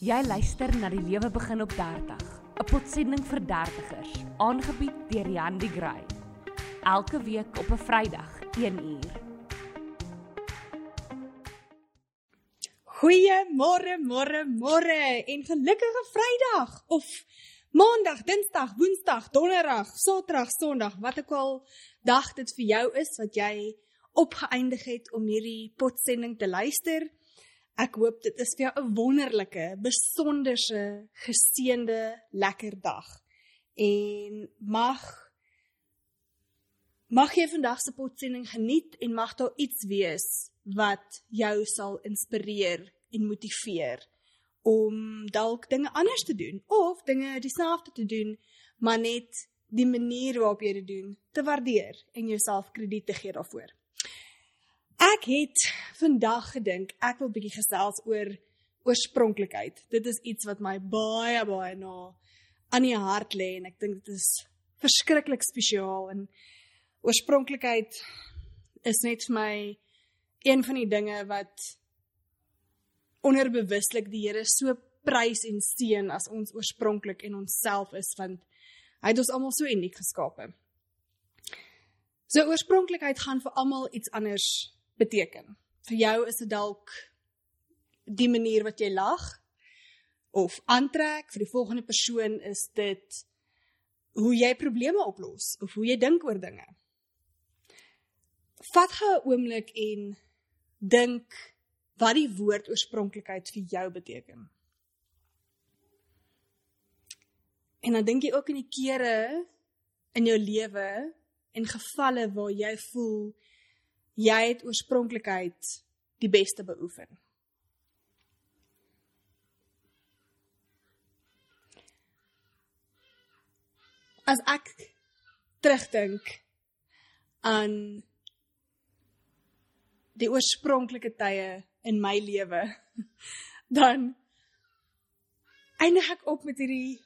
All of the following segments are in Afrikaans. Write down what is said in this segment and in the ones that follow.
Jy luister na die lewe begin op 30, 'n potsending vir dertigers, aangebied deur Jan die Gray. Elke week op 'n Vrydag, 1uur. Goeiemôre, môre, môre en gelukkige Vrydag of Maandag, Dinsdag, Woensdag, Donderdag, Saterdag, Sondag, wat ook al dag dit vir jou is wat jy opgeëindig het om hierdie potsending te luister. Ek hoop dit is vir jou 'n wonderlike, besonderse, geseënde, lekker dag. En mag mag jy vandag se potsending geniet en mag daar iets wees wat jou sal inspireer en motiveer om dalk dinge anders te doen of dinge dieselfde te doen, maar net die manier waarop jy dit doen te waardeer en jouself krediet te gee daarvoor. Ek het vandag gedink ek wil bietjie gesels oor oorspronklikheid. Dit is iets wat my baie baie na aan die hart lê en ek dink dit is verskriklik spesiaal en oorspronklikheid is net vir my een van die dinge wat onderbewuslik die Here so prys en seën as ons oorspronklik en onsself is want hy het ons almal so uniek geskape. So oorspronklikheid gaan vir almal iets anders beteken. Vir jou is dit dalk die manier wat jy lag of aantrek, vir die volgende persoon is dit hoe jy probleme oplos of hoe jy dink oor dinge. Vat gou 'n oomblik en dink wat die woord oorspronklikheid vir jou beteken. En dan dink jy ook aan die kere in jou lewe en gevalle waar jy voel jy het oorspronklikheid die beste beoefen. As ek terugdink aan die oorspronklike tye in my lewe, dan eindig ek op met hierdie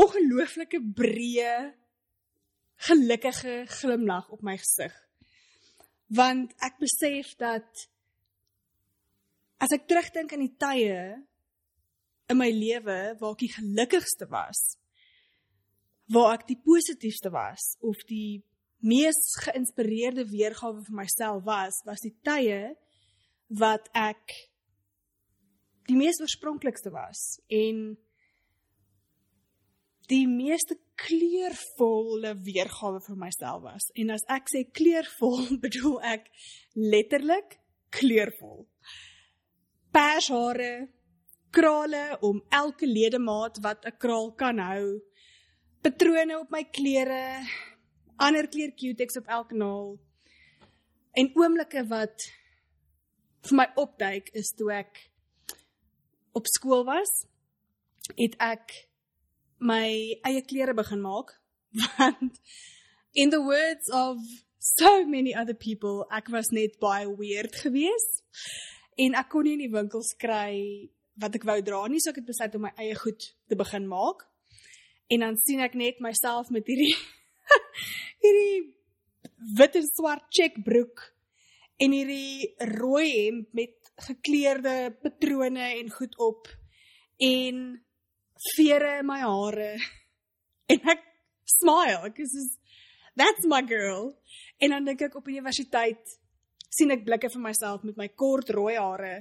ongelooflike breë gelukkige glimlag op my gesig want ek besef dat as ek terugdink aan die tye in my lewe waar ek die gelukkigste was, waar ek die positiefste was of die mees geïnspireerde weergawe van myself was, was die tye wat ek die mees oorspronklikste was en die meeste kleurvolle weergawe van myself was. En as ek sê kleurvol, bedoel ek letterlik kleurvol. Pershare, krale om elke ledemaat wat 'n kraal kan hou, patrone op my klere, ander kleur Q-tex op elke naal. En oomblikke wat vir my opduik is toe ek op skool was, het ek my eie klere begin maak want in the words of so many other people ek was net baie weird geweest. En ek kon nie in die winkels kry wat ek wou dra nie so ek het besluit om my eie goed te begin maak. En dan sien ek net myself met hierdie hierdie wit en swart checkbroek en hierdie rooi hemp met gekleurde patrone en goed op. En vere in my hare. En ek smile ek is that's my girl. En dan dink ek op universiteit sien ek blikke vir myself met my kort rooi hare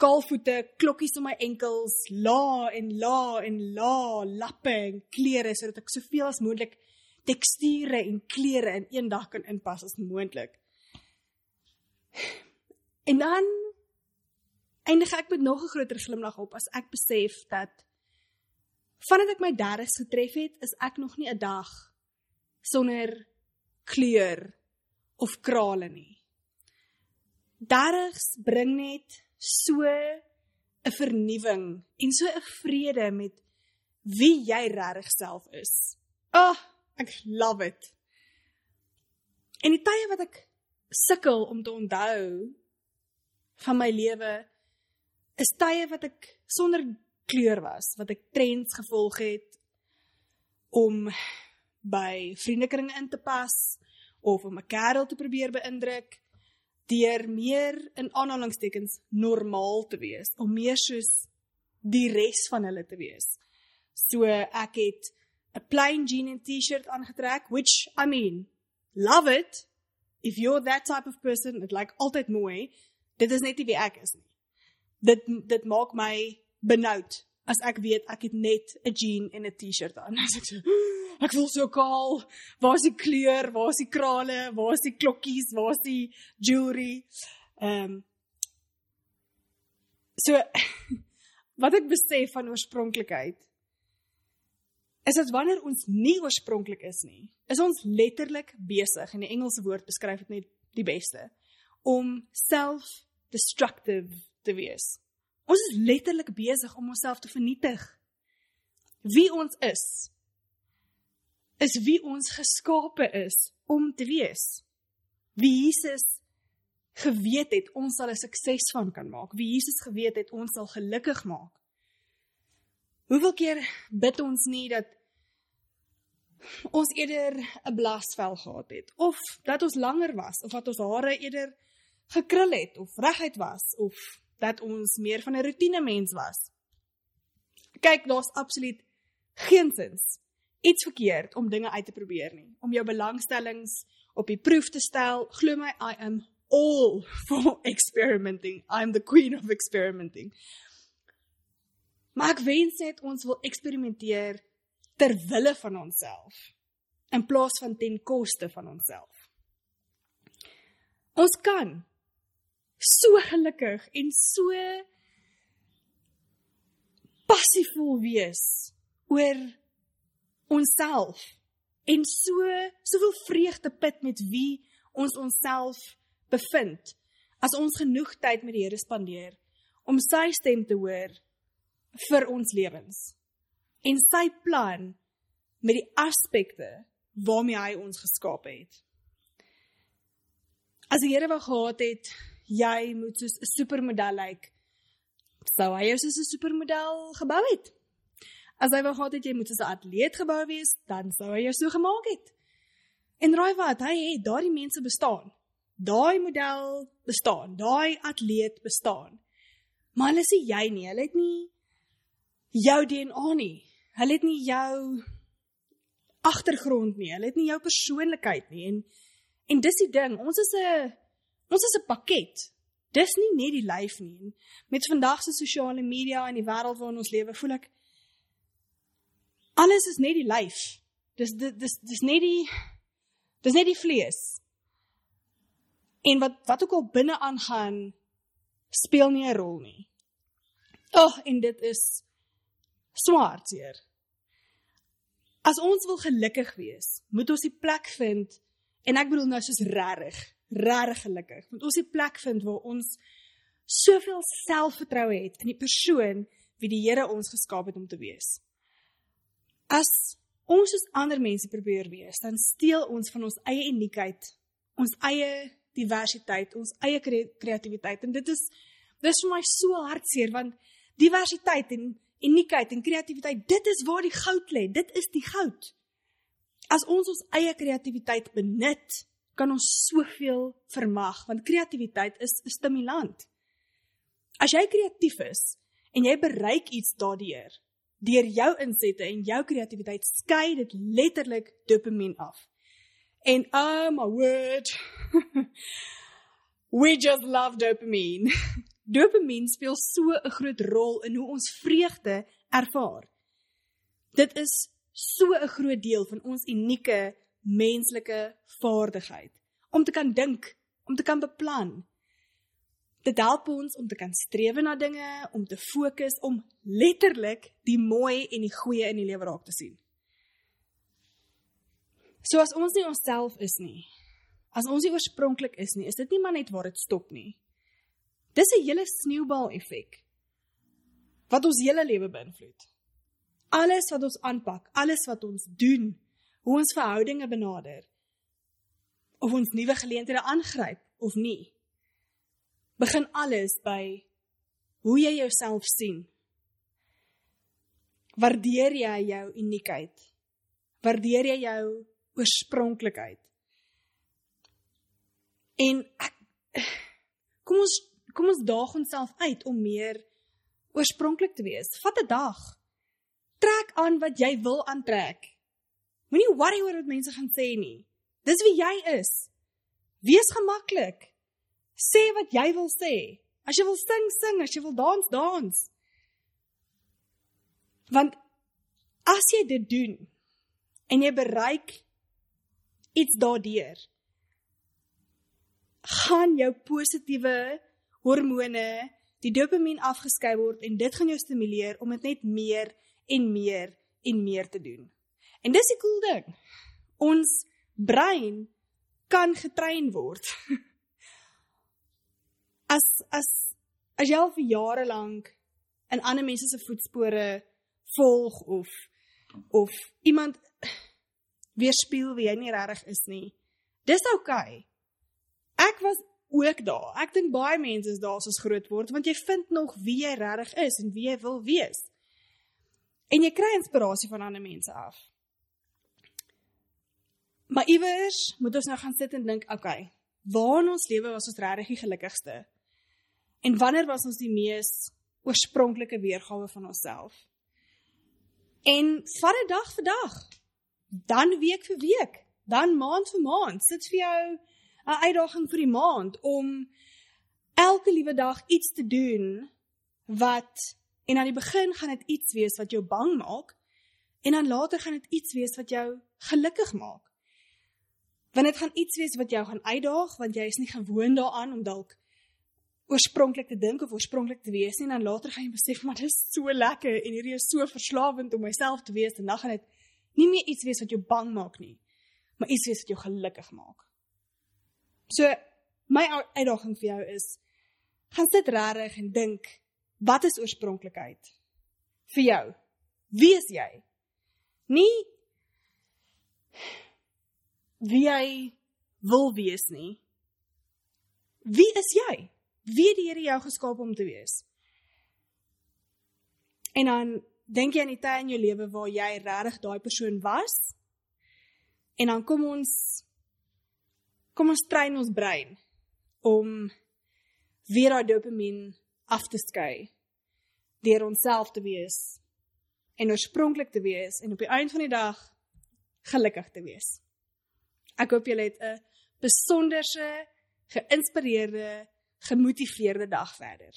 kaalvoete klokkies om my enkels la en la en la lappe en klere sodat ek soveel as moontlik teksture en kleure in een dag kan inpas as moontlik. En dan eindig ek met nog 'n groter glimlag op as ek besef dat Vandat ek my 30's getref het, is ek nog nie 'n dag sonder kleur of krale nie. 30's bring net so 'n vernuwing en so 'n vrede met wie jy regtig self is. Ag, oh, ek love it. En die tye wat ek sukkel om te onthou van my lewe is tye wat ek sonder kleur was wat ek trends gevolg het om by vriendekringe in te pas of om 'n kerel te probeer beïndruk deur meer in aanhalingstekens normaal te wees om meer soos die res van hulle te wees. So ek het 'n plain jean en T-shirt aangetrek, which I mean, love it. If you're that type of person, it like altyd mooi. Dit is net nie wie ek is nie. Dit dit maak my benoud as ek weet ek het net 'n jean en 'n T-shirt aan. As ek so ek voel so kaal. Waar is die kleur? Waar is die krale? Waar is die klokkies? Waar is die jewelry? Ehm um, So wat ek besef van oorspronklikheid is dat wanneer ons nie oorspronklik is nie, is ons letterlik besig en die Engelse woord beskryf dit net die beste om self-destructive te wees. Ons is letterlik besig om onsself te vernietig. Wie ons is is wie ons geskape is om te wees. Wie Jesus geweet het ons sal 'n sukses van kan maak. Wie Jesus geweet het ons sal gelukkig maak. Hoeveel keer bid ons nie dat ons eerder 'n blasvel gehad het of dat ons langer was of dat ons hare eerder gekrul het of reguit was of dat ons meer van 'n rotine mens was. Kyk, daar's absoluut geensins iets verkeerd om dinge uit te probeer nie, om jou belangstellings op die proef te stel. Glo my, I am all for experimenting. I'm the queen of experimenting. Ek wens net ons wil eksperimenteer ter wille van onsself in plaas van ten koste van onsself. Ons kan so gelukkig en so passievol wees oor onsself. En so soveel vreugde put met wie ons onsself bevind. As ons genoeg tyd met die Here spandeer om sy stem te hoor vir ons lewens. En sy plan met die aspekte waarmee hy ons geskaap het. As die Here wou gehad het jy moet soos 'n supermodel lyk, sou hy jou soos 'n supermodel gebou het. As hy wou gehad het jy moet soos 'n atleet gebou wees, dan sou hy jou so gemaak het. En raai wat, hy het daardie mense bestaan. Daai model bestaan, daai atleet bestaan. Maar hulle sê jy nie, hulle het nie jou DNA nie. Hulle het nie jou agtergrond nie. Hulle het nie jou persoonlikheid nie. En en dis die ding, ons is 'n ons is 'n pakket. Dis nie net die lyf nie. En met vandag se sosiale media en die wêreld waarin ons lewe, voel ek alles is net die lyf. Dis dis dis net die dis net die vlees. En wat wat ook al binne aangaan speel nie 'n rol nie. Ag, oh, en dit is swaar seer. As ons wil gelukkig wees, moet ons die plek vind en ek bedoel nou soos regtig, regtig gelukkig. Moet ons die plek vind waar ons soveel selfvertroue het in die persoon wie die Here ons geskaap het om te wees. As ons soos ander mense probeer wees, dan steel ons van ons eie uniekheid, ons eie diversiteit, ons eie kreatiwiteit en dit is dis vir my so hartseer want diversiteit en uniekheid en kreatiwiteit, dit is waar die goud lê. Dit is die goud. As ons ons eie kreatiwiteit benut, kan ons soveel vermag want kreatiwiteit is 'n stimulant. As jy kreatief is en jy bereik iets daardeur deur jou insette en jou kreatiwiteit skei dit letterlik dopamien af. En oh my word. We just love dopamine. Dopamine speel so 'n groot rol in hoe ons vreugde ervaar. Dit is so 'n groot deel van ons unieke menslike vaardigheid om te kan dink, om te kan beplan. Dit help ons om te kan streef na dinge, om te fokus, om letterlik die mooi en die goeie in die lewe raak te sien. So as ons nie onsself is nie, as ons nie oorspronklik is nie, is dit nie maar net waar dit stop nie. Dis 'n hele sneeubal effek wat ons hele lewe beïnvloed. Alles wat ons aanpak, alles wat ons doen, hoe ons verhoudinge benader, of ons nuwe geleenthede aangryp of nie, begin alles by hoe jy jouself sien. Waardeer jy jou uniekheid? Waardeer jy jou oorspronklikheid. En ek kom ons kom ons daag onsself uit om meer oorspronklik te wees. Vat 'n dag. Trek aan wat jy wil aantrek. Moenie worry oor wat mense gaan sê nie. Dis wie jy is. Wees gemaklik. Sê wat jy wil sê. As jy wil sing, sing, as jy wil dans, dans. Want as jy dit doen en jy bereik iets daardeur, gaan jou positiewe hormone, die dopamien afgeskei word en dit gaan jou stimuleer om dit net meer en meer en meer te doen. En dis die cool ding. Ons brein kan getrein word. As as as jy al vir jare lank in ander mense se voetspore volg of of iemand weerspieël wie jy nie regtig is nie. Dis oukei. Okay. Ek was ook daar. Ek dink baie mense is daar as ons groot word want jy vind nog wie jy regtig is en wie jy wil wees. En jy kry inspirasie van ander mense af. Maar iewers moet ons nou gaan sit en dink, okay, waar in ons lewe was ons regtig die gelukkigste? En wanneer was ons die mees oorspronklike weergawe van onsself? En vat dit dag vir dag. Dan week vir week, dan maand vir maand. Sit vir jou 'n uitdaging vir die maand om elke liewe dag iets te doen wat en aan die begin gaan dit iets wees wat jou bang maak en dan later gaan dit iets wees wat jou gelukkig maak. Want dit gaan iets wees wat jou gaan uitdaag want jy is nie gewoond daaraan om dalk oorspronklik te dink of oorspronklik te wees nie en dan later gaan jy besef maar dit is so lekker en hierdie is so verslawend om myself te wees en dan gaan dit nie meer iets wees wat jou bang maak nie maar iets wees wat jou gelukkig maak. So my uitdaging vir jou is gaan sit regtig en dink wat is oorspronklikheid vir jou? Wie is jy? Nie wie jy wil wees nie. Wie is jy? Wie het die Here jou geskaap om te wees? En dan dink jy aan die tye in jou lewe waar jy regtig daai persoon was? En dan kom ons kom ons train ons brein om weer daai dopamien af te skei deur onsself te wees en oorspronklik te wees en op die einde van die dag gelukkig te wees. Ek hoop julle het 'n besonderse, geïnspireerde, gemotiveerde dag verder.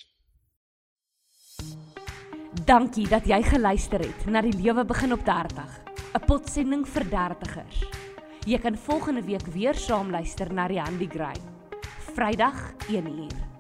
Dankie dat jy geluister het na die lewe begin op 30, 'n potsending vir dertigers. Jy kan volgende week weer saam luister na Riandy Gray. Vrydag 1uur.